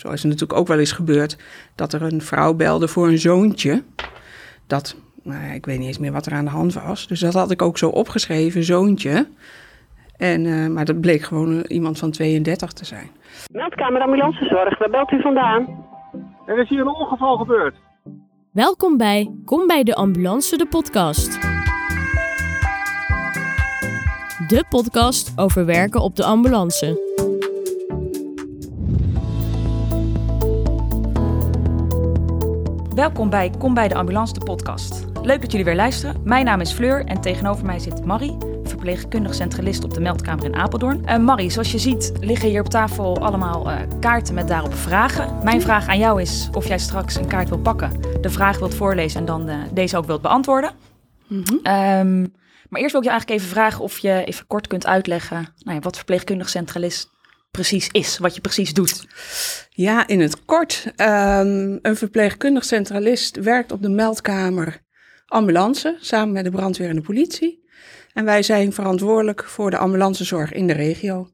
Zo is het natuurlijk ook wel eens gebeurd dat er een vrouw belde voor een zoontje. Dat, nou ja, ik weet niet eens meer wat er aan de hand was. Dus dat had ik ook zo opgeschreven, zoontje. En, eh, maar dat bleek gewoon eh, iemand van 32 te zijn. Meldkamer ambulancezorg, waar belt u vandaan? Er is hier een ongeval gebeurd. Welkom bij Kom bij de Ambulance, de podcast. De podcast over werken op de ambulance. Welkom bij Kom bij de Ambulance, de podcast. Leuk dat jullie weer luisteren. Mijn naam is Fleur en tegenover mij zit Marie, verpleegkundig centralist op de meldkamer in Apeldoorn. Uh, Marie, zoals je ziet liggen hier op tafel allemaal uh, kaarten met daarop vragen. Mijn vraag aan jou is of jij straks een kaart wil pakken, de vraag wilt voorlezen en dan uh, deze ook wilt beantwoorden. Mm -hmm. um, maar eerst wil ik je eigenlijk even vragen of je even kort kunt uitleggen nou ja, wat verpleegkundig centralist precies is, wat je precies doet. Ja, in het kort. Um, een verpleegkundig centralist werkt op de meldkamer ambulance samen met de brandweer en de politie. En wij zijn verantwoordelijk voor de ambulancezorg in de regio.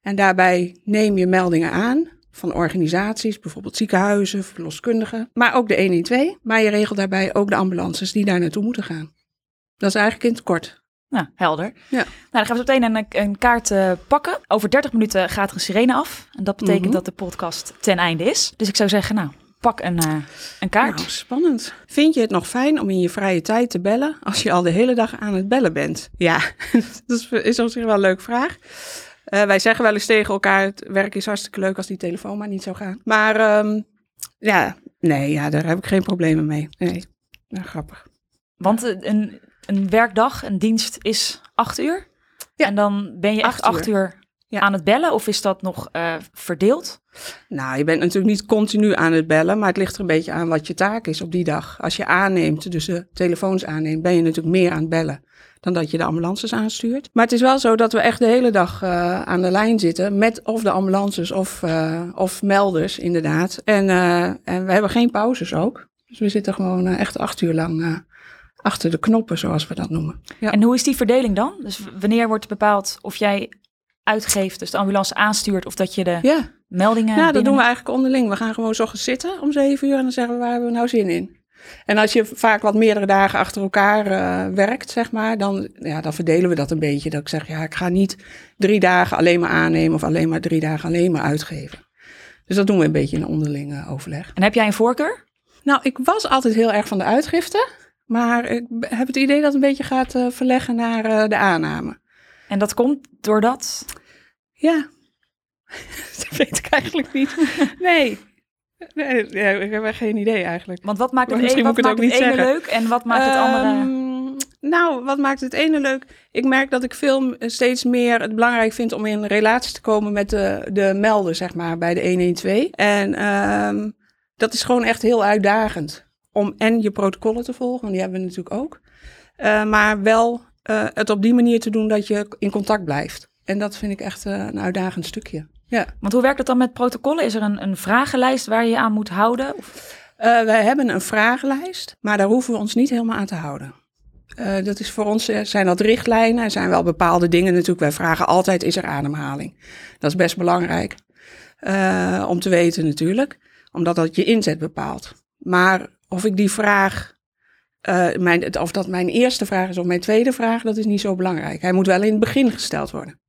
En daarbij neem je meldingen aan van organisaties, bijvoorbeeld ziekenhuizen, verloskundigen, maar ook de 112. Maar je regelt daarbij ook de ambulances die daar naartoe moeten gaan. Dat is eigenlijk in het kort. Nou, helder. Ja. Nou, dan gaan we meteen een, een kaart uh, pakken. Over 30 minuten gaat er een sirene af. En dat betekent mm -hmm. dat de podcast ten einde is. Dus ik zou zeggen, nou, pak een, uh, een kaart. Nou, spannend. Vind je het nog fijn om in je vrije tijd te bellen als je al de hele dag aan het bellen bent? Ja, dat is op zich wel een leuke vraag. Uh, wij zeggen wel eens tegen elkaar, het werk is hartstikke leuk als die telefoon maar niet zou gaan. Maar um, ja, nee, ja, daar heb ik geen problemen mee. Nee, nou, grappig. Want een, een werkdag, een dienst is acht uur. Ja. En dan ben je echt acht uur, uur ja. aan het bellen of is dat nog uh, verdeeld? Nou, je bent natuurlijk niet continu aan het bellen, maar het ligt er een beetje aan wat je taak is op die dag. Als je aanneemt, dus de telefoons aanneemt, ben je natuurlijk meer aan het bellen dan dat je de ambulances aanstuurt. Maar het is wel zo dat we echt de hele dag uh, aan de lijn zitten met of de ambulances of, uh, of melders, inderdaad. En, en we hebben geen pauzes ook. Dus we zitten gewoon echt acht uur lang achter de knoppen, zoals we dat noemen. Ja. En hoe is die verdeling dan? Dus wanneer wordt bepaald of jij uitgeeft, dus de ambulance aanstuurt, of dat je de ja. meldingen. Ja, dat doen we eigenlijk onderling. We gaan gewoon zo zitten om zeven uur en dan zeggen we waar hebben we nou zin in. En als je vaak wat meerdere dagen achter elkaar uh, werkt, zeg maar, dan, ja, dan verdelen we dat een beetje. Dat ik zeg, ja, ik ga niet drie dagen alleen maar aannemen of alleen maar drie dagen alleen maar uitgeven. Dus dat doen we een beetje in onderling uh, overleg. En heb jij een voorkeur? Nou, ik was altijd heel erg van de uitgifte. Maar ik heb het idee dat het een beetje gaat uh, verleggen naar uh, de aanname. En dat komt doordat? Ja, dat weet ik eigenlijk niet. Nee. Nee, ik heb geen idee eigenlijk. Want wat maakt het, een, wat maakt het, het ene leuk en wat maakt het andere... Nou, wat maakt het ene leuk? Ik merk dat ik veel steeds meer het belangrijk vind om in relatie te komen met de, de melder, zeg maar, bij de 112. En um, dat is gewoon echt heel uitdagend om en je protocollen te volgen, want die hebben we natuurlijk ook. Uh, maar wel uh, het op die manier te doen dat je in contact blijft. En dat vind ik echt uh, een uitdagend stukje. Ja. Want hoe werkt het dan met protocollen? Is er een, een vragenlijst waar je je aan moet houden? wij hebben een vragenlijst, maar daar hoeven we ons niet helemaal aan te houden. dat is voor ons, zijn dat richtlijnen, er zijn wel bepaalde dingen natuurlijk. Wij vragen altijd, is er ademhaling? Dat is best belangrijk om te weten natuurlijk, omdat dat je inzet bepaalt. Maar of ik die vraag, uh, mijn, of dat mijn eerste vraag is of mijn tweede vraag, dat is niet zo belangrijk. Hij moet wel in het begin gesteld worden.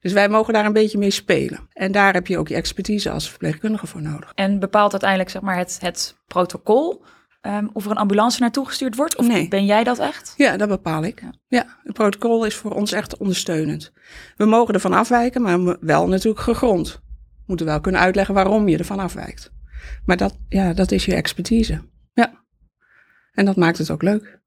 Dus wij mogen daar een beetje mee spelen. En daar heb je ook je expertise als verpleegkundige voor nodig. En bepaalt uiteindelijk zeg maar, het, het protocol um, of er een ambulance naartoe gestuurd wordt? Of nee. ben jij dat echt? Ja, dat bepaal ik. Ja. ja, het protocol is voor ons echt ondersteunend. We mogen ervan afwijken, maar wel natuurlijk gegrond. We moeten wel kunnen uitleggen waarom je ervan afwijkt. Maar dat, ja, dat is je expertise. Ja. En dat maakt het ook leuk.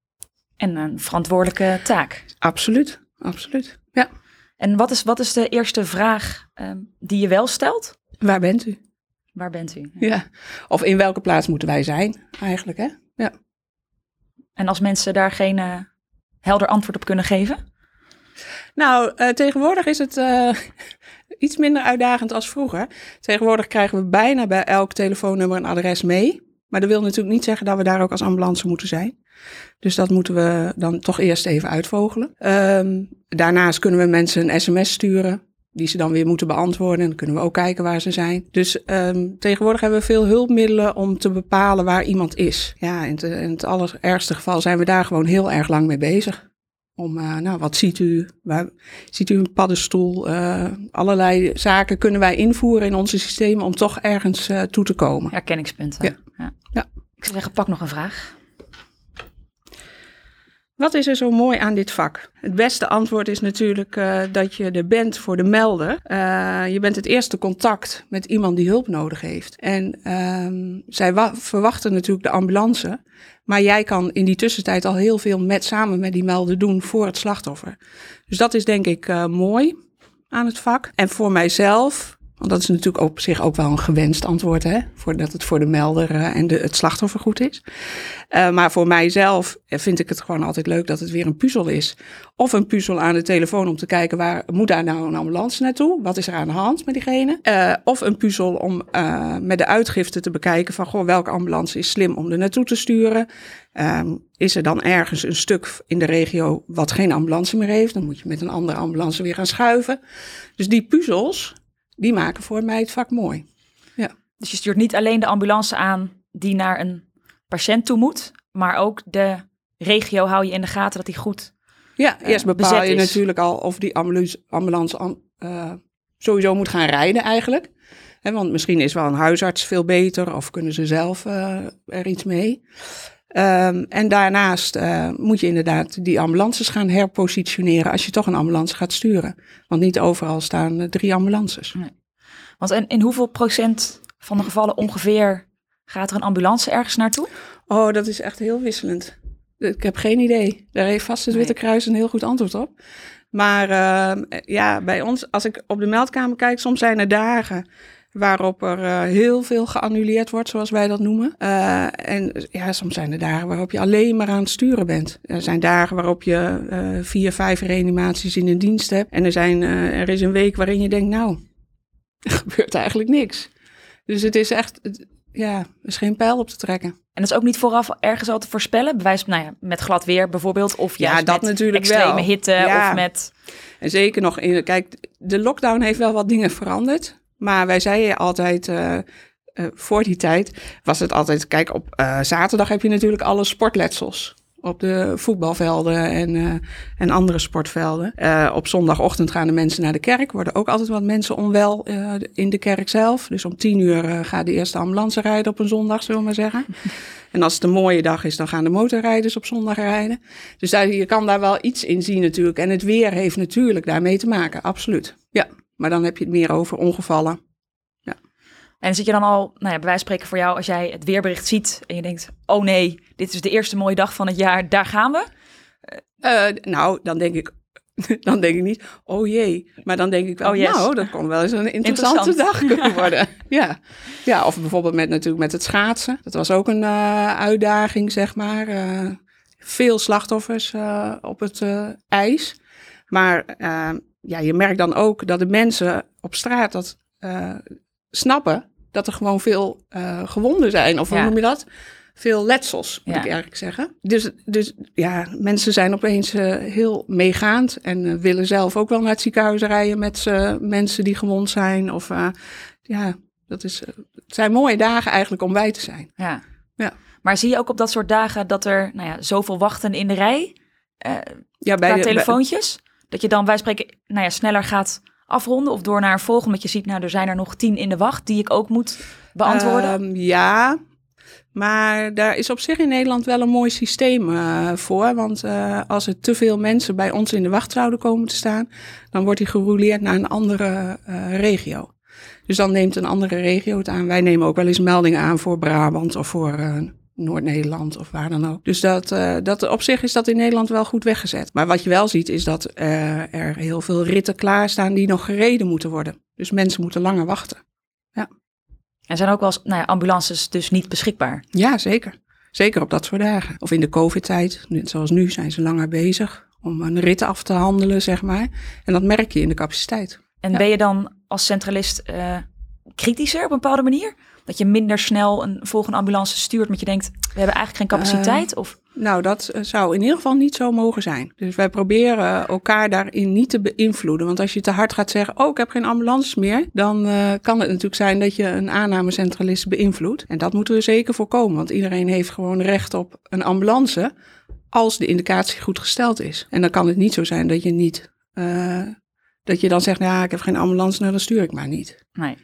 En een verantwoordelijke taak. Absoluut, absoluut. Ja. En wat is, wat is de eerste vraag um, die je wel stelt? Waar bent u? Waar bent u? Ja. ja. Of in welke plaats moeten wij zijn, eigenlijk, hè? Ja. En als mensen daar geen uh, helder antwoord op kunnen geven? Nou, uh, tegenwoordig is het uh, iets minder uitdagend als vroeger. Tegenwoordig krijgen we bijna bij elk telefoonnummer een adres mee. Maar dat wil natuurlijk niet zeggen dat we daar ook als ambulance moeten zijn. Dus dat moeten we dan toch eerst even uitvogelen. Um, daarnaast kunnen we mensen een sms sturen. die ze dan weer moeten beantwoorden. En dan kunnen we ook kijken waar ze zijn. Dus ehm, tegenwoordig hebben we veel hulpmiddelen om te bepalen waar iemand is. Ja, in in het allerergste geval zijn we daar gewoon heel erg lang mee bezig. Om, uh, nou, wat ziet u? Waar, ziet u een paddenstoel? Uh, allerlei zaken kunnen wij invoeren in onze systemen om toch ergens uh, toe te komen. Herkenningspunten. Ja. ja. ja. Ik zou zeggen, pak nog een vraag. Wat is er zo mooi aan dit vak? Het beste antwoord is natuurlijk uh, dat je er bent voor de melder. Uh, je bent het eerste contact met iemand die hulp nodig heeft. En uh, zij verwachten natuurlijk de ambulance. Maar jij kan in die tussentijd al heel veel met, samen met die melder doen voor het slachtoffer. Dus dat is denk ik uh, mooi aan het vak. En voor mijzelf want dat is natuurlijk op zich ook wel een gewenst antwoord, hè? Voordat het voor de melder uh, en de, het slachtoffer goed is. Uh, maar voor mijzelf vind ik het gewoon altijd leuk dat het weer een puzzel is. Of een puzzel aan de telefoon om te kijken waar moet daar nou een ambulance naartoe? Wat is er aan de hand met diegene? Of een puzzel om met de uitgifte te bekijken van goh, welke ambulance is slim om er naartoe te sturen. Um, is er dan ergens een stuk in de regio wat geen ambulance meer heeft? Dan moet je met een andere ambulance weer gaan schuiven. Dus die puzzels, die maken voor mij het vak mooi. Ja. Dus je stuurt niet alleen de ambulance aan die naar een patiënt toe moet, maar ook de regio hou je in de gaten dat die goed Ja, eerst uh, bepaal je is. natuurlijk al of die ambulance, ambulance uh, sowieso moet gaan rijden eigenlijk. He, want misschien is wel een huisarts veel beter of kunnen ze zelf uh, er iets mee. Um, en daarnaast uh, moet je inderdaad die ambulances gaan herpositioneren als je toch een ambulance gaat sturen. Want niet overal staan uh, drie ambulances. Nee. Want en in hoeveel procent van de gevallen ongeveer gaat er een ambulance ergens naartoe? Oh, dat is echt heel wisselend. Ik heb geen idee. Daar heeft vast het Witte Kruis een heel goed antwoord op. Maar uh, ja, bij ons, als ik op de meldkamer kijk, soms zijn er dagen waarop er uh, heel veel geannuleerd wordt, zoals wij dat noemen. Uh, en ja, soms zijn er dagen waarop je alleen maar aan het sturen bent. Er zijn dagen waarop je uh, vier, vijf reanimaties in een dienst hebt. En er, zijn, er is een week waarin je denkt, nou, er gebeurt eigenlijk niks. Dus het is echt, ja, er is geen pijl op te trekken. En dat is ook niet vooraf ergens al te voorspellen? Bewijs, nou ja, met glad weer bijvoorbeeld, of juist ja, dat met natuurlijk extreme wel. hitte, ja. of met... En zeker nog, in, kijk, de lockdown heeft wel wat dingen veranderd. Maar wij zeiden altijd, uh, uh, voor die tijd was het altijd, kijk, op uh, zaterdag heb je natuurlijk alle sportletsels. Op de voetbalvelden en, en andere sportvelden. op zondagochtend gaan de mensen naar de kerk. Worden ook altijd wat mensen onwel in de kerk zelf. Dus om tien uur gaat de eerste ambulance rijden op een zondag, zullen we maar zeggen. En als het een mooie dag is, dan gaan de motorrijders op zondag rijden. Dus je kan daar wel iets in zien natuurlijk. En het weer heeft natuurlijk daarmee te maken, absoluut. Ja. Maar dan heb je het meer over ongevallen. Ja. En zit je dan al, nou ja, bij wijze van spreken voor jou, als jij het weerbericht ziet en je denkt, oh nee, dit is de eerste mooie dag van het jaar, daar gaan we? Uh, nou, dan denk ik, dan denk ik niet, oh jee. Maar dan denk ik wel, oh yes. nou, dat kon wel eens een interessante Interessant. dag kunnen worden. ja. ja, of bijvoorbeeld met, natuurlijk met het schaatsen. Dat was ook een uh, uitdaging, zeg maar. Uh, veel slachtoffers uh, op het ijs. Maar ja, je merkt dan ook dat de mensen op straat dat uh, snappen. Dat er gewoon veel uh, gewonden zijn. Of hoe noem je dat? Veel letsels, moet Ja. ik eigenlijk zeggen. Dus, dus ja, mensen zijn opeens uh, heel meegaand. En willen zelf ook wel naar het ziekenhuis rijden met mensen die gewond zijn. Of ja, dat is, het zijn mooie dagen eigenlijk om bij te zijn. Ja. Ja. Maar zie je ook op dat soort dagen dat er nou ja, zoveel wachten in de rij Ja, qua de- telefoontjes? Dat je dan, wij spreken, nou ja, sneller gaat afronden of door naar een volgende. Omdat je ziet, nou, er zijn er nog tien in de wacht die ik ook moet beantwoorden. Ehm, ja, maar daar is op zich in Nederland wel een mooi systeem uh, voor. Want uh, als er te veel mensen bij ons in de wacht zouden komen te staan, dan wordt die gerouleerd naar een andere uh, regio. Dus dan neemt een andere regio het aan. Wij nemen ook wel eens meldingen aan voor Brabant of voor Noord-Nederland of waar dan ook. Dus dat, uh, dat, op zich is dat in Nederland wel goed weggezet. Maar wat je wel ziet is dat uh, er heel veel ritten klaarstaan die nog gereden moeten worden. Dus mensen moeten langer wachten. En zijn ook wel eens, nou ja, ambulances dus niet beschikbaar. Ja, zeker. Zeker op dat soort dagen. Of in de COVID-tijd, net zoals nu, zijn ze langer bezig om een rit af te handelen, zeg maar. En dat merk je in de capaciteit. En Ja. ben je dan als centralist eh, kritischer op een bepaalde manier? Dat je minder snel een volgende ambulance stuurt, omdat je denkt, we hebben eigenlijk geen capaciteit? of Nou, dat eh, zou in ieder geval niet zo mogen zijn. Dus wij proberen elkaar daarin niet te beïnvloeden. Want als je te hard gaat zeggen, oh, ik heb geen ambulances meer, dan uh, kan het natuurlijk zijn dat je een aannamecentralist beïnvloedt. En dat moeten we zeker voorkomen, want iedereen heeft gewoon recht op een ambulance als de indicatie goed gesteld is. En dan kan het niet zo zijn dat je niet, uh, dat je dan zegt, nou, ja, ik heb geen ambulance, nou, dan stuur ik maar niet. Nee.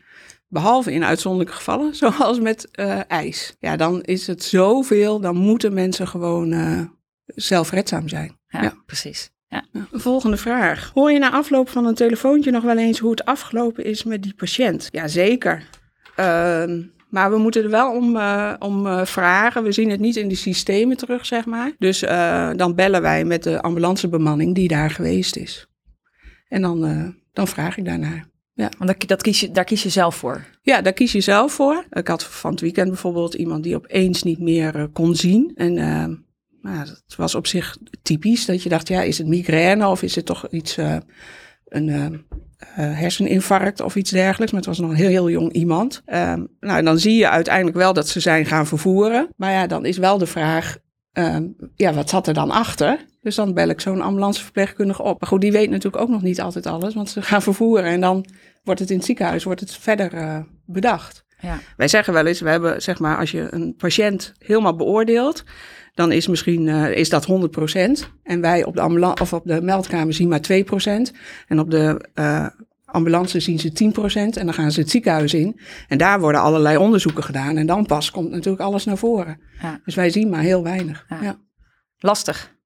Behalve in uitzonderlijke gevallen, zoals met uh, ijs. Ja, dan is het zoveel, dan moeten mensen gewoon uh, zelfredzaam zijn. Ja, ja. precies. Ja. Volgende vraag. Hoor je na afloop van een telefoontje nog wel eens hoe het afgelopen is met die patiënt? Jazeker. Uh, maar we moeten er wel om, uh, om uh, vragen. We zien het niet in de systemen terug, zeg maar. Dus uh, dan bellen wij met de ambulancebemanning die daar geweest is. En dan, dan vraag ik daarnaar. Ja. Want dat kies je, daar kies je zelf voor? Ja, daar kies je zelf voor. Ik had van het weekend bijvoorbeeld iemand die opeens niet meer kon zien. En nou, dat was op zich typisch. Dat je dacht, ja, is het migraine of is het toch iets... een uh, herseninfarct of iets dergelijks. Maar het was nog een heel, heel jong iemand. Um, nou, dan zie je uiteindelijk wel dat ze zijn gaan vervoeren. Maar ja, dan is wel de vraag, um, ja, wat zat er dan achter? Dus dan bel ik zo'n ambulanceverpleegkundige op. Maar goed, die weet natuurlijk ook nog niet altijd alles, want ze gaan vervoeren. En dan wordt het in het ziekenhuis wordt het verder uh, bedacht. Ja. Wij zeggen wel eens, we hebben zeg maar, als je een patiënt helemaal beoordeelt, dan is misschien uh, is dat 100%. En wij op de, ambulance, of op de meldkamer zien maar 2%. En op de uh, ambulance zien ze 10%. En dan gaan ze het ziekenhuis in. En daar worden allerlei onderzoeken gedaan. En dan pas komt natuurlijk alles naar voren. Ja. Dus wij zien maar heel weinig. Ja. Ja. Lastig.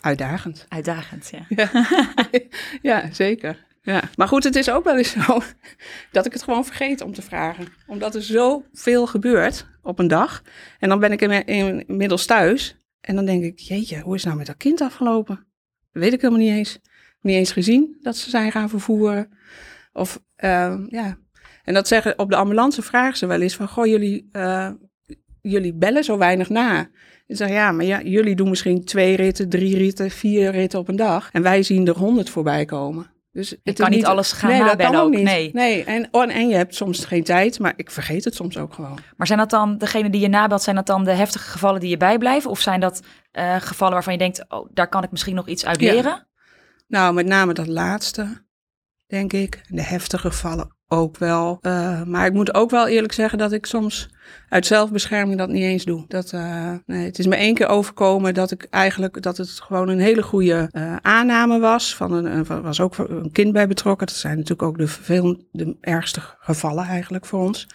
Uitdagend. Uitdagend, ja. Ja, ja zeker. Ja. Maar goed, het is ook wel eens zo dat ik het gewoon vergeet om te vragen. Omdat er zoveel gebeurt op een dag. En dan ben ik inmiddels thuis. En dan denk ik, jeetje, hoe is het nou met dat kind afgelopen? Dat weet ik helemaal niet eens. Niet eens gezien dat ze zijn gaan vervoeren. Of, uh, ja. En dat zeggen, op de ambulance vragen ze wel eens van, goh, jullie, uh, jullie bellen zo weinig na. Ik zeg, ja, maar ja, jullie doen misschien twee ritten, drie ritten, vier ritten op een dag. En wij zien er honderd voorbij komen. Dus je het kan niet alles gaan nee, nabellen ook ook, niet. nee. nee. En, oh, en je hebt soms geen tijd, maar ik vergeet het soms ook gewoon. Maar zijn dat dan, degene die je nabelt, zijn dat dan de heftige gevallen die je bijblijven? Of zijn dat uh, gevallen waarvan je denkt, oh, daar kan ik misschien nog iets uit leren? Ja. Nou, met name dat laatste, denk ik. De heftige gevallen ook wel. Uh, maar ik moet ook wel eerlijk zeggen dat ik soms uit zelfbescherming dat niet eens doe. Dat, uh, nee, het is me één keer overkomen dat ik eigenlijk dat het gewoon een hele goede uh, aanname was. Van een, was ook een kind bij betrokken. Dat zijn natuurlijk ook de, veel, de ergste gevallen eigenlijk voor ons.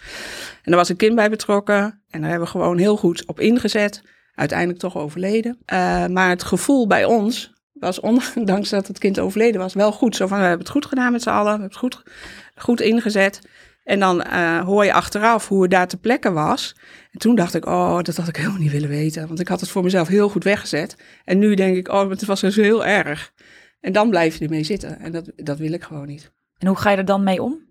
En er was een kind bij betrokken. En daar hebben we gewoon heel goed op ingezet. Uiteindelijk toch overleden. Uh, maar het gevoel bij ons was, ondanks dat het kind overleden was, wel goed. Zo van, we hebben het goed gedaan met z'n allen. We hebben het goed, goed ingezet. En dan uh, hoor je achteraf hoe het daar te plekken was. En toen dacht ik, oh, dat had ik helemaal niet willen weten. Want ik had het voor mezelf heel goed weggezet. En nu denk ik, oh, het was dus heel erg. En dan blijf je ermee zitten. En dat, dat wil ik gewoon niet. En hoe ga je er dan mee om?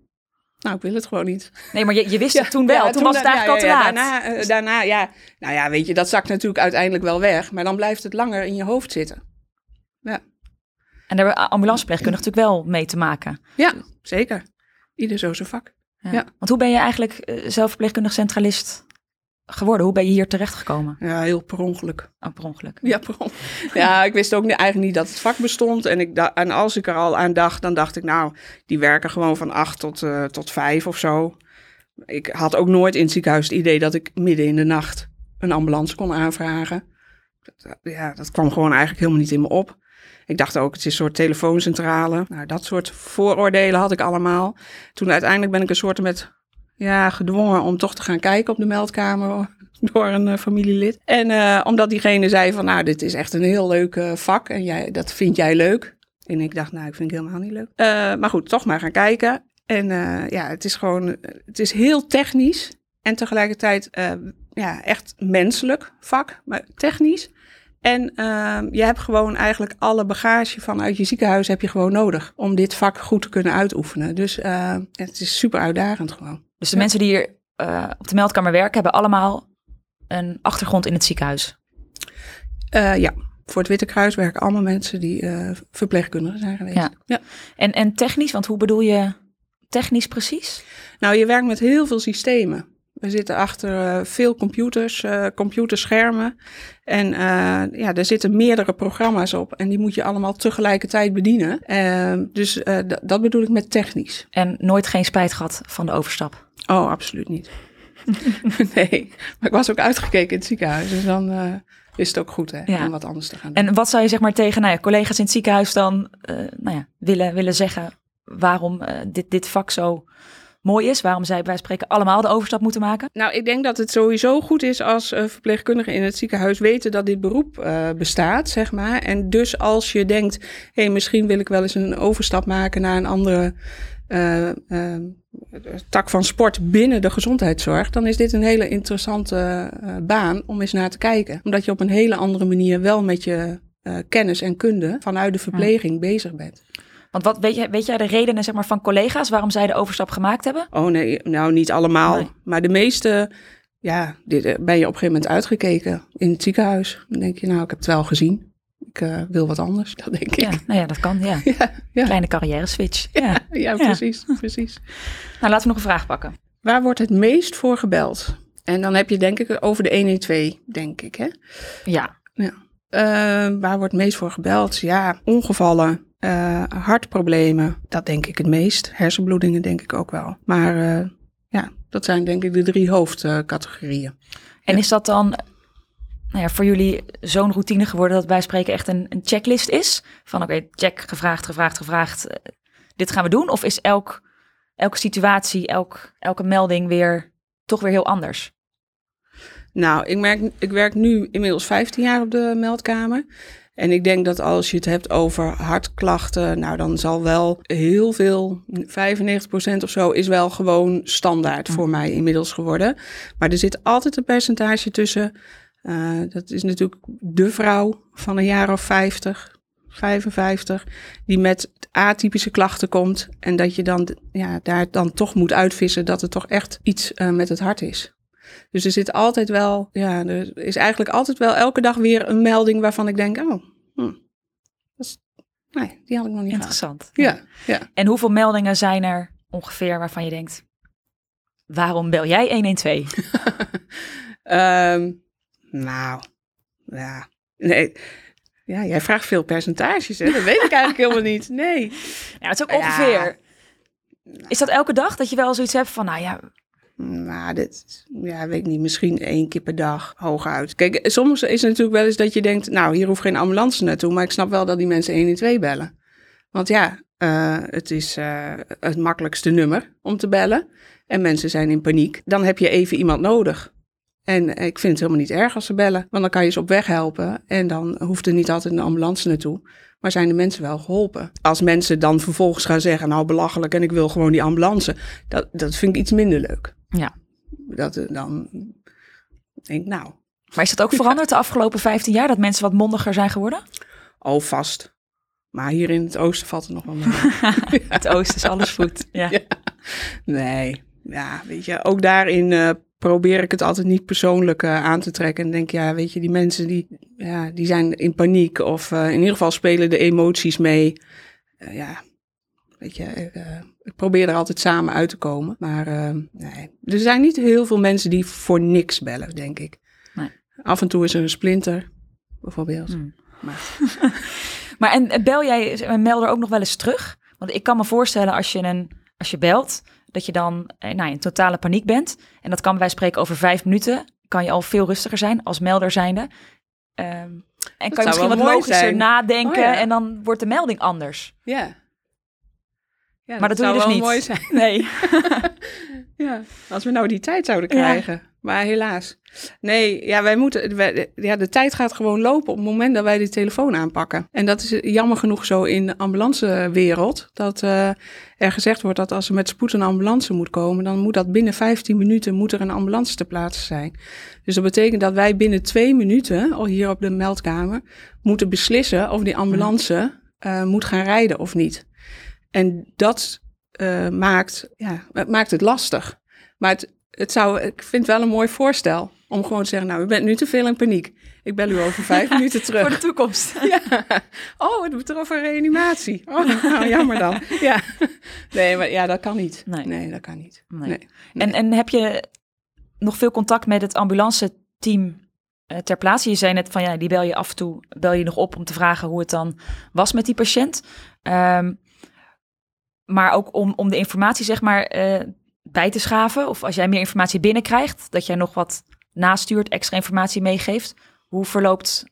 Nou, ik wil het gewoon niet. Nee, maar je, je wist ja, het toen wel. Ja, toen, toen was het eigenlijk ja, al te laat. Daarna, uh, daarna, ja. Nou ja, weet je, dat zakt natuurlijk uiteindelijk wel weg. Maar dan blijft het langer in je hoofd zitten. Ja. En daar hebben ambulanceverpleegkundigen natuurlijk wel mee te maken. Ja, zeker. Ieder zo zijn vak. Ja. ja. Want hoe ben je eigenlijk uh, zelfverpleegkundig centralist geworden? Hoe ben je hier terechtgekomen? Ja, heel per ongeluk. Oh, per ongeluk. Ja, per ongeluk. ja, ik wist ook niet, eigenlijk niet dat het vak bestond. En, ik en als ik er al aan dacht, dan dacht ik, nou, die werken gewoon van acht tot, uh, tot vijf of zo. Ik had ook nooit in het ziekenhuis het idee dat ik midden in de nacht een ambulance kon aanvragen. Dat, ja, dat kwam gewoon eigenlijk helemaal niet in me op. Ik dacht ook, het is een soort telefooncentrale. Nou, dat soort vooroordelen had ik allemaal. Toen uiteindelijk ben ik een soort met, ja, gedwongen om toch te gaan kijken op de meldkamer door een uh, familielid. En uh, omdat diegene zei van, nou, dit is echt een heel leuk uh, vak en jij, dat vind jij leuk. En ik dacht, nou, ik vind het helemaal niet leuk. maar goed, toch maar gaan kijken. En ja, het is gewoon, het is heel technisch en tegelijkertijd ja, echt menselijk vak, maar technisch. En uh, je hebt gewoon eigenlijk alle bagage vanuit je ziekenhuis heb je gewoon nodig om dit vak goed te kunnen uitoefenen. Dus uh, het is super uitdagend gewoon. Dus de ja. mensen die hier uh, op de meldkamer werken, hebben allemaal een achtergrond in het ziekenhuis? Uh, ja, voor het Witte Kruis werken allemaal mensen die uh, verpleegkundigen zijn geweest. Ja. ja. En, en technisch, want hoe bedoel je technisch precies? Nou, je werkt met heel veel systemen. We zitten achter eh, veel computers, eh, computerschermen. En eh, ja, er zitten meerdere programma's op. En die moet je allemaal tegelijkertijd bedienen. Eh, dus dat bedoel ik met technisch. En nooit geen spijt gehad van de overstap. Oh, absoluut niet. nee, maar ik was ook uitgekeken in het ziekenhuis. Dus dan is het ook goed hè, Ja. om wat anders te gaan doen. En wat zou je zeg maar tegen nou ja, collega's in het ziekenhuis dan nou ja, willen, willen zeggen waarom dit, dit vak zo mooi is? Waarom zij bij van spreken allemaal de overstap moeten maken? Nou, ik denk dat het sowieso goed is als eh, verpleegkundigen in het ziekenhuis weten dat dit beroep eh, bestaat, zeg maar. En dus als je denkt, hé, hey, misschien wil ik wel eens een overstap maken naar een andere eh, tak van sport binnen de gezondheidszorg, dan is dit een hele interessante baan om eens naar te kijken. Omdat je op een hele andere manier wel met je kennis en kunde vanuit de verpleging bezig bent. Want wat, weet, jij, weet jij de redenen zeg maar, van collega's waarom zij de overstap gemaakt hebben? Oh nee, nou niet allemaal. Nee. Maar de meeste, ja, dit, eh, ben je op een gegeven moment uitgekeken in het ziekenhuis. Dan denk je, nou, ik heb het wel gezien. Ik eh, wil wat anders, dat denk ik. Ja, nou ja, dat kan. Ja. Ja, ja, Kleine carrière switch. Ja. ja, precies, precies. Nou, laten we nog een vraag pakken. Waar wordt het meest voor gebeld? En dan heb je denk ik over de 112, denk ik, hè? Ja, Eh, waar wordt het meest voor gebeld? Ja, ongevallen, eh, hartproblemen, dat denk ik het meest. Hersenbloedingen denk ik ook wel. Maar eh, ja, dat zijn denk ik de drie hoofdcategorieën. En Ja. is dat dan nou ja, voor jullie zo'n routine geworden dat bij spreken echt een, een checklist is? Van oké, check, gevraagd, gevraagd, gevraagd. eh, dit gaan we doen? Of is elk, elke situatie, elk, elke melding weer toch weer heel anders? Nou, ik, merk, ik werk nu inmiddels 15 jaar op de meldkamer. En ik denk dat als je het hebt over hartklachten, nou dan zal wel heel veel, 95% of zo, is wel gewoon standaard voor mij inmiddels geworden. Maar er zit altijd een percentage tussen. eh, dat is natuurlijk de vrouw van een jaar of 50, 55, die met atypische klachten komt. En dat je dan ja, daar dan toch moet uitvissen dat het toch echt iets eh, met het hart is. Dus er zit altijd wel, ja, er is eigenlijk altijd wel elke dag weer een melding waarvan ik denk, oh, hm, dat is, nee, die had ik nog niet gehad. Interessant. Ja, ja. En hoeveel meldingen zijn er ongeveer waarvan je denkt, waarom bel jij 112? Ehm, nou, ja, nee. Ja, jij vraagt veel percentages, hè? Dat weet ik eigenlijk helemaal niet. Nee. Ja, het is ook Ja. ongeveer. Is dat elke dag dat je wel zoiets hebt van, nou ja, Nou, dit, ja, weet ik niet, misschien één keer per dag, hooguit. Kijk, soms is het natuurlijk wel eens dat je denkt, nou, hier hoeft geen ambulance naartoe, maar ik snap wel dat die mensen 112 bellen. Want ja, eh, het is eh, het makkelijkste nummer om te bellen. En mensen zijn in paniek. Dan heb je even iemand nodig. En ik vind het helemaal niet erg als ze bellen, want dan kan je ze op weg helpen. En dan hoeft er niet altijd een ambulance naartoe. Maar zijn de mensen wel geholpen? Als mensen dan vervolgens gaan zeggen, nou belachelijk en ik wil gewoon die ambulance. Dat, dat vind ik iets minder leuk. Ja. Dat eh, dan denk ik, nou, maar is dat ook veranderd de afgelopen 15 jaar, dat mensen wat mondiger zijn geworden? al vast. Maar hier in het oosten valt het nog wel mee. Het oosten is alles goed. Ja. Ja. Nee, ja, weet je, ook daarin eh, probeer ik het altijd niet persoonlijk eh, aan te trekken. En denk, ja, weet je, die mensen die, ja, die zijn in paniek of eh, in ieder geval spelen de emoties mee. Ja, weet je, ik, ik probeer er altijd samen uit te komen. Maar nee, er zijn niet heel veel mensen die voor niks bellen, denk ik. Nee. Af en toe is er een splinter, bijvoorbeeld. Hmm. Maar Maar en bel jij een melder ook nog wel eens terug? Want ik kan me voorstellen als je, een, als je belt, dat je dan eh, nou, in totale paniek bent. En dat kan bij spreken over vijf minuten. Kan je al veel rustiger zijn als melder zijnde. Ehm, en kan je zou misschien wat logischer zijn. nadenken Oh ja. en dan wordt de melding anders. ja. ja Maar dat doe je zou dus wel niet. mooi zijn. Nee. Ja, als we nou die tijd zouden Ja. krijgen. Maar helaas. Nee, ja, wij moeten. wij- ja, de tijd gaat gewoon lopen op het moment dat wij de telefoon aanpakken. En dat is jammer genoeg zo in de ambulancewereld. Dat eh, er gezegd wordt dat als er met spoed een ambulance moet komen, dan moet dat binnen 15 minuten moet er een ambulance te plaatsen zijn. Dus dat betekent dat wij binnen twee minuten, al hier op de meldkamer, moeten beslissen of die ambulance eh, moet gaan rijden of niet. En dat eh, maakt, ja, het maakt het lastig. Maar het, het zou, ik vind het wel een mooi voorstel om gewoon te zeggen, nou, u bent nu te veel in paniek. Ik bel u over vijf minuten terug. Voor de toekomst. Ja. Oh, het moet er over reanimatie. Oh, nou, jammer dan. Ja. Nee, maar ja, dat kan niet. Nee. Nee, dat kan niet. Nee. Nee. En, en heb je nog veel contact met het ambulanceteam uh, ter plaatse? Je zei net van ja, die bel je af en toe, bel je nog op om te vragen hoe het dan was met die patiënt. Ehm, maar ook om, om de informatie zeg maar uh, bij te schaven. Of als jij meer informatie binnenkrijgt, dat jij nog wat nastuurt, extra informatie meegeeft. Hoe verloopt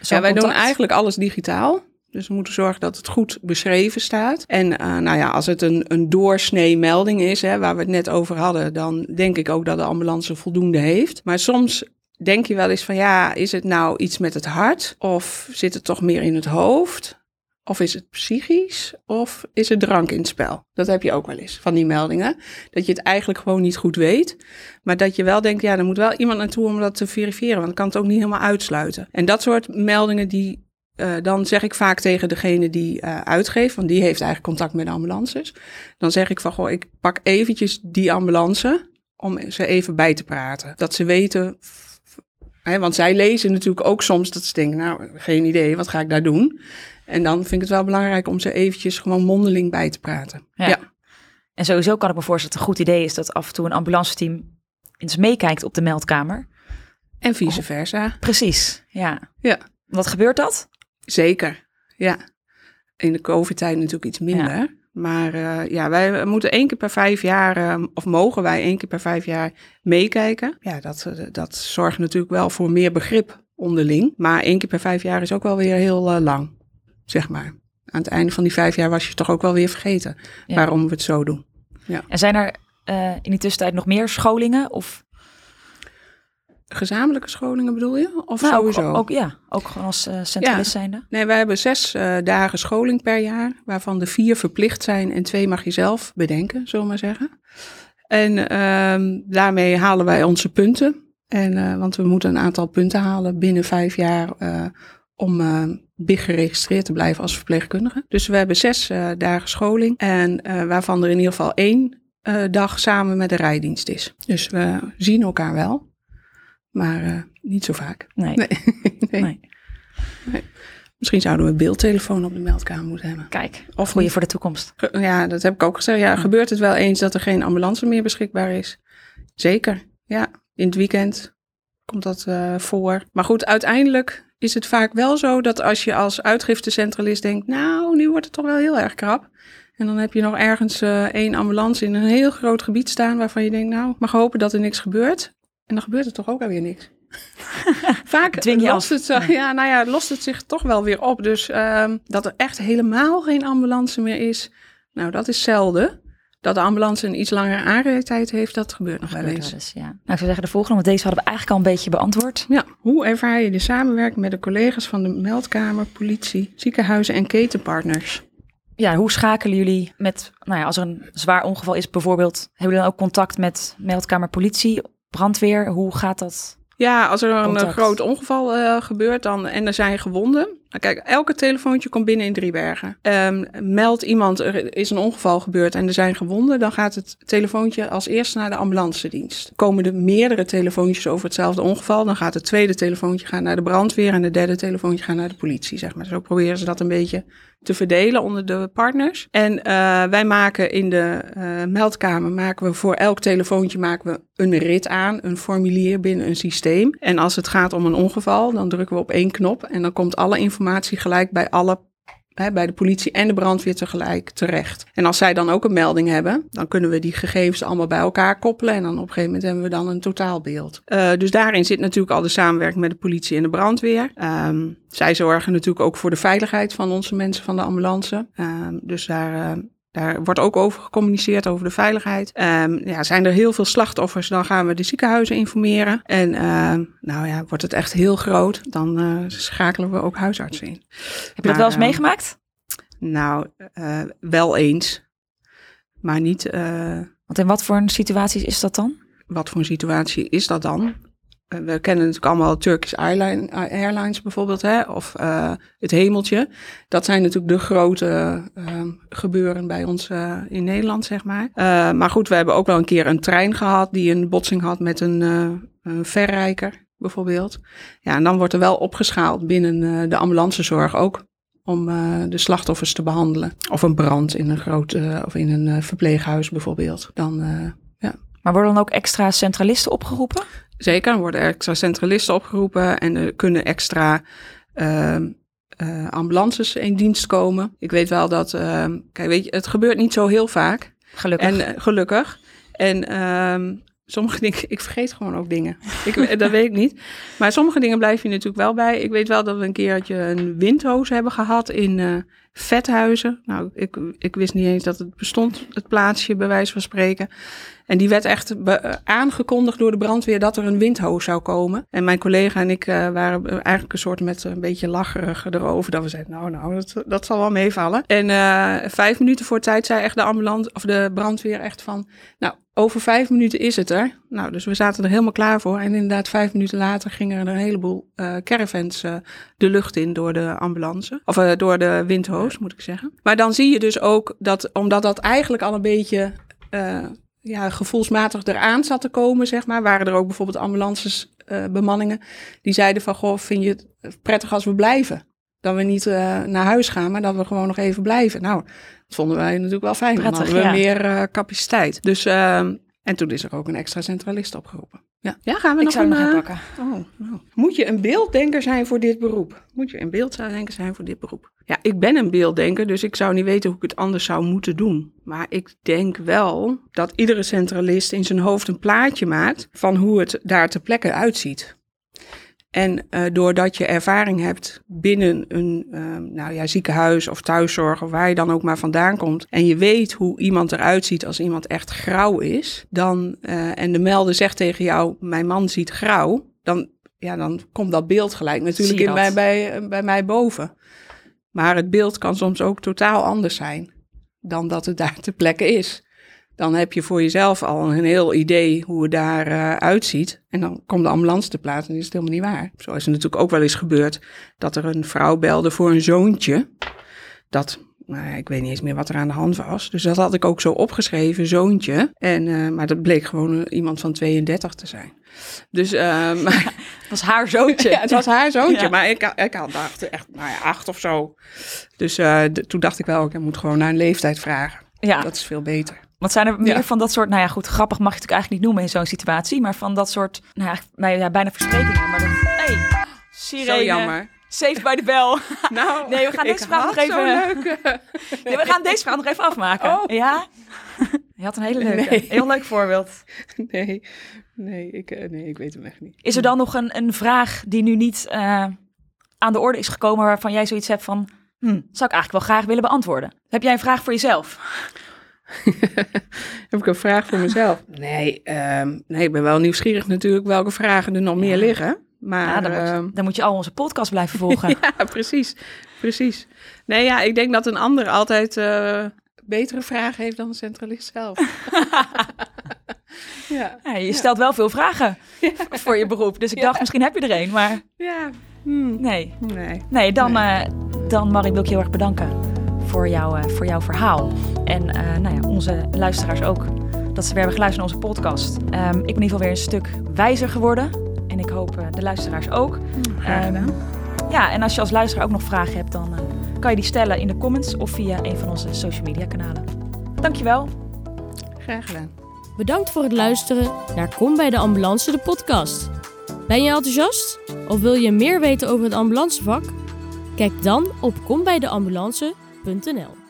ja, wij doen eigenlijk alles digitaal. Dus we moeten zorgen dat het goed beschreven staat. En uh, nou ja, als het een, een doorsnee melding is, hè, waar we het net over hadden, dan denk ik ook dat de ambulance voldoende heeft. Maar soms denk je wel eens van ja, is het nou iets met het hart? Of zit het toch meer in het hoofd? Of is het psychisch? Of is het drank in het spel? Dat heb je ook wel eens van die meldingen. Dat je het eigenlijk gewoon niet goed weet. Maar dat je wel denkt, ja, er moet wel iemand naartoe om dat te verifiëren. Want dan kan het ook niet helemaal uitsluiten. En dat soort meldingen, die, uh, dan zeg ik vaak tegen degene die uh, uitgeeft, want die heeft eigenlijk contact met de ambulances. Dan zeg ik van, goh, ik pak eventjes die ambulance om ze even bij te praten. Dat ze weten want zij lezen natuurlijk ook soms dat ze denken, nou, geen idee, wat ga ik daar doen? En dan vind ik het wel belangrijk om ze eventjes gewoon mondeling bij te praten. Ja. En sowieso kan ik me voorstellen dat het een goed idee is dat af en toe een ambulanceteam eens meekijkt op de meldkamer. En vice versa. Precies, ja. ja. Wat gebeurt dat? Zeker, ja. In de COVID-tijd natuurlijk iets minder. Maar uh, ja, wij moeten één keer per vijf jaar, uh, of mogen wij één keer per vijf jaar meekijken. Ja, dat, uh, dat zorgt natuurlijk wel voor meer begrip onderling. Maar één keer per vijf jaar is ook wel weer heel lang zeg maar. Aan het einde van die vijf jaar was je toch ook wel weer vergeten waarom we het zo doen. Ja. En zijn er uh, in die tussentijd nog meer scholingen of gezamenlijke scholingen bedoel je? Of nou, sowieso? Ook, ook, ja, ook gewoon als uh, centralist ja. zijnde. Nee, wij hebben zes uh, dagen scholing per jaar, waarvan de vier verplicht zijn en twee mag je zelf bedenken, zullen we maar zeggen. En uh, daarmee halen wij onze punten. En, want we moeten een aantal punten halen binnen vijf jaar om BIG geregistreerd te blijven als verpleegkundige. Dus we hebben zes uh, dagen scholing en uh, waarvan er in ieder geval één uh, dag samen met de rijdienst is. Dus we zien elkaar wel, maar niet zo vaak. Nee. Nee. nee. nee. nee. Misschien zouden we een beeldtelefoon op de meldkamer moeten hebben. Kijk, of goeie voor de toekomst. Ja, dat heb ik ook gezegd. Ja, ja, gebeurt het wel eens dat er geen ambulance meer beschikbaar is? Zeker, ja. In het weekend komt dat voor. Maar goed, uiteindelijk is het vaak wel zo dat als je als uitgiftecentralist denkt, nou, nu wordt het toch wel heel erg krap. En dan heb je nog ergens uh, één ambulance in een heel groot gebied staan waarvan je denkt, nou, mag hopen dat er niks gebeurt. En dan gebeurt er toch ook alweer niks. Vaak lost het, ja, nou ja, lost het zich toch wel weer op. Dus uh, dat er echt helemaal geen ambulance meer is, nou, dat is zelden. Dat de ambulance een iets langere aanrijdtijd heeft, dat gebeurt nog wel eens. ja. Nou, ik zou zeggen de volgende, want deze hadden we eigenlijk al een beetje beantwoord. Ja, hoe ervaar je de samenwerking met de collega's van de meldkamer, politie, ziekenhuizen en ketenpartners? Ja, hoe schakelen jullie met, nou ja, als er een zwaar ongeval is bijvoorbeeld, hebben jullie dan ook contact met meldkamer, politie, brandweer? Hoe gaat dat? Ja, als er een contact. groot ongeval uh, gebeurt dan, en er zijn gewonden. Nou, kijk, elke telefoontje komt binnen in Driebergen. Um, meldt iemand, er is een ongeval gebeurd en er zijn gewonden, dan gaat het telefoontje als eerste naar de ambulance dienst. Komen er meerdere telefoontjes over hetzelfde ongeval, dan gaat het tweede telefoontje gaan naar de brandweer en het derde telefoontje gaat naar de politie, zeg maar. Zo proberen ze dat een beetje te verdelen onder de partners. En uh, wij maken in de uh, meldkamer, maken we voor elk telefoontje maken we een rit aan, een formulier binnen een systeem. En als het gaat om een ongeval, dan drukken we op één knop en dan komt alle informatie gelijk bij alle bij de politie en de brandweer tegelijk terecht. En als zij dan ook een melding hebben, dan kunnen we die gegevens allemaal bij elkaar koppelen. En dan op een gegeven moment hebben we dan een totaalbeeld. Uh, dus daarin zit natuurlijk al de samenwerking met de politie en de brandweer. Um, zij zorgen natuurlijk ook voor de veiligheid van onze mensen van de ambulance. Um, dus daar. Uh, daar wordt ook over gecommuniceerd, over de veiligheid. Um, ja, zijn er heel veel slachtoffers, dan gaan we de ziekenhuizen informeren. En uh, nou ja, wordt het echt heel groot, dan uh, schakelen we ook huisartsen in. Heb je dat wel eens meegemaakt? Nou, uh, wel eens. Maar niet... Want in wat voor een situaties is dat dan? Wat voor een situatie is dat dan? We kennen natuurlijk allemaal Turkish Airlines bijvoorbeeld, hè? of uh, het Hemeltje. Dat zijn natuurlijk de grote uh, gebeuren bij ons in Nederland, zeg maar. maar goed, we hebben ook wel een keer een trein gehad die een botsing had met een, een verrijker, bijvoorbeeld. Ja, en dan wordt er wel opgeschaald binnen de ambulancezorg ook om de slachtoffers te behandelen. Of een brand in een groot, of in een verpleeghuis bijvoorbeeld. Dan Maar worden dan ook extra centralisten opgeroepen? Zeker, er worden extra centralisten opgeroepen en er kunnen extra ehm, eh, ambulances in dienst komen. Ik weet wel dat, ehm, kijk, weet je, het gebeurt niet zo heel vaak. Gelukkig. En eh, gelukkig. En ehm, sommige dingen, ik vergeet gewoon ook dingen. Ik, dat weet ik niet. Maar sommige dingen blijf je natuurlijk wel bij. Ik weet wel dat we een keertje een windhoos hebben gehad in eh, Vethuizen. Nou, ik, ik wist niet eens dat het bestond, het plaatsje, bij wijze van spreken. En die werd echt be- aangekondigd door de brandweer dat er een windhoos zou komen. En mijn collega en ik eh, waren eigenlijk een soort met een beetje lacherig erover. Dat we zeiden, nou, nou, dat, dat zal wel meevallen. En eh, vijf minuten voor tijd zei echt de ambulance of de brandweer echt van, nou, over vijf minuten is het er. Nou, dus we zaten er helemaal klaar voor. En inderdaad, vijf minuten later gingen er een heleboel eh caravans eh, de lucht in door de ambulance. Of eh, door de windhoos, moet ik zeggen. Maar dan zie je dus ook dat, omdat dat eigenlijk al een beetje ja, gevoelsmatig eraan zat te komen, zeg maar, waren er ook bijvoorbeeld ambulances, bemanningen, die zeiden van, goh, vind je het prettig als we blijven? Dat we niet naar huis gaan, maar dat we gewoon nog even blijven. Nou, dat vonden wij natuurlijk wel fijn. Prettig, dan hadden we ja. meer eh, capaciteit. Dus, ehm, en toen is er ook een extra centralist opgeroepen. Ja, ja gaan we Ik nog zou een... nog een eh, pakken. Oh, nou. Moet je een beelddenker zijn voor dit beroep? Moet je een beelddenker zijn voor dit beroep? Ja, ik ben een beelddenker, dus ik zou niet weten hoe ik het anders zou moeten doen. Maar ik denk wel dat iedere centralist in zijn hoofd een plaatje maakt van hoe het daar ter plekke uitziet. En eh, doordat je ervaring hebt binnen een eh, nou ja, ziekenhuis of thuiszorg of waar je dan ook maar vandaan komt. En je weet hoe iemand eruit ziet als iemand echt grauw is. Dan, eh, en de melder zegt tegen jou, mijn man ziet grauw. Dan, ja, dan komt dat beeld gelijk natuurlijk in bij, dat? bij, bij mij boven. Maar het beeld kan soms ook totaal anders zijn dan dat het daar ter plekke is. Dan heb je voor jezelf al een heel idee hoe het daar eh, uitziet. En dan komt de ambulance te plaats en is het helemaal niet waar. Zo is het natuurlijk ook wel eens gebeurd dat er een vrouw belde voor een zoontje. Dat, nou ja, ik weet niet eens meer wat er aan de hand was. Dus dat had ik ook zo opgeschreven, zoontje. En, eh, maar dat bleek gewoon eh, iemand van 32 te zijn. Dus, eh, maar, Het was haar zoontje. ja, het was haar zoontje, Ja. maar ik, ik had dacht echt, nou ja, acht of zo. Dus toen dacht ik wel, ik moet gewoon naar een leeftijd vragen. Ja, Dat is veel beter. Want zijn er meer Ja. van dat soort, nou ja goed, grappig mag je het eigenlijk niet noemen in zo'n situatie, maar van dat soort, nou ja, nou ja bijna versprekingen. Maar dat, hey, sirene, Zo jammer. safe by the bell. Nou, Nee, we gaan deze vraag nog even- zo'n leuke- Nee, we gaan deze vraag nog even afmaken. Oh. Ja? Je had een hele leuke, Nee. heel leuk voorbeeld. Nee, nee, ik, eh, nee, ik weet hem echt niet. Is er dan nog een, een vraag die nu niet eh, aan de orde is gekomen waarvan jij zoiets hebt van, hm, zou ik eigenlijk wel graag willen beantwoorden? Heb jij een vraag voor jezelf? Heb ik een vraag voor mezelf? Nee, ehm, nee, ik ben wel nieuwsgierig natuurlijk welke vragen er nog meer liggen. Maar Ja, dan, ehm, moet, dan moet je al onze podcast blijven volgen. ja, precies, precies. Nee, ja, ik denk dat een ander altijd eh, betere vragen heeft dan een centralist zelf. ja, Ja, je stelt wel veel vragen voor je beroep. Dus ik dacht, misschien heb je er een. Maar ja, hmm, nee, nee. nee dan, eh dan Marie, wil ik je heel erg bedanken voor, jou, eh, voor jouw verhaal. En eh, nou ja, onze luisteraars ook, dat ze weer hebben geluisterd naar onze podcast. Ehm, ik ben in ieder geval weer een stuk wijzer geworden. En ik hoop eh, de luisteraars ook. Graag Ehm, ja, en als je als luisteraar ook nog vragen hebt, dan eh, kan je die stellen in de comments of via een van onze social media kanalen. Dankjewel. Graag gedaan. Bedankt voor het luisteren naar Kom bij de Ambulance, de podcast. Ben je enthousiast? Of wil je meer weten over het ambulancevak? Kijk dan op kombijdeambulance.nl .nl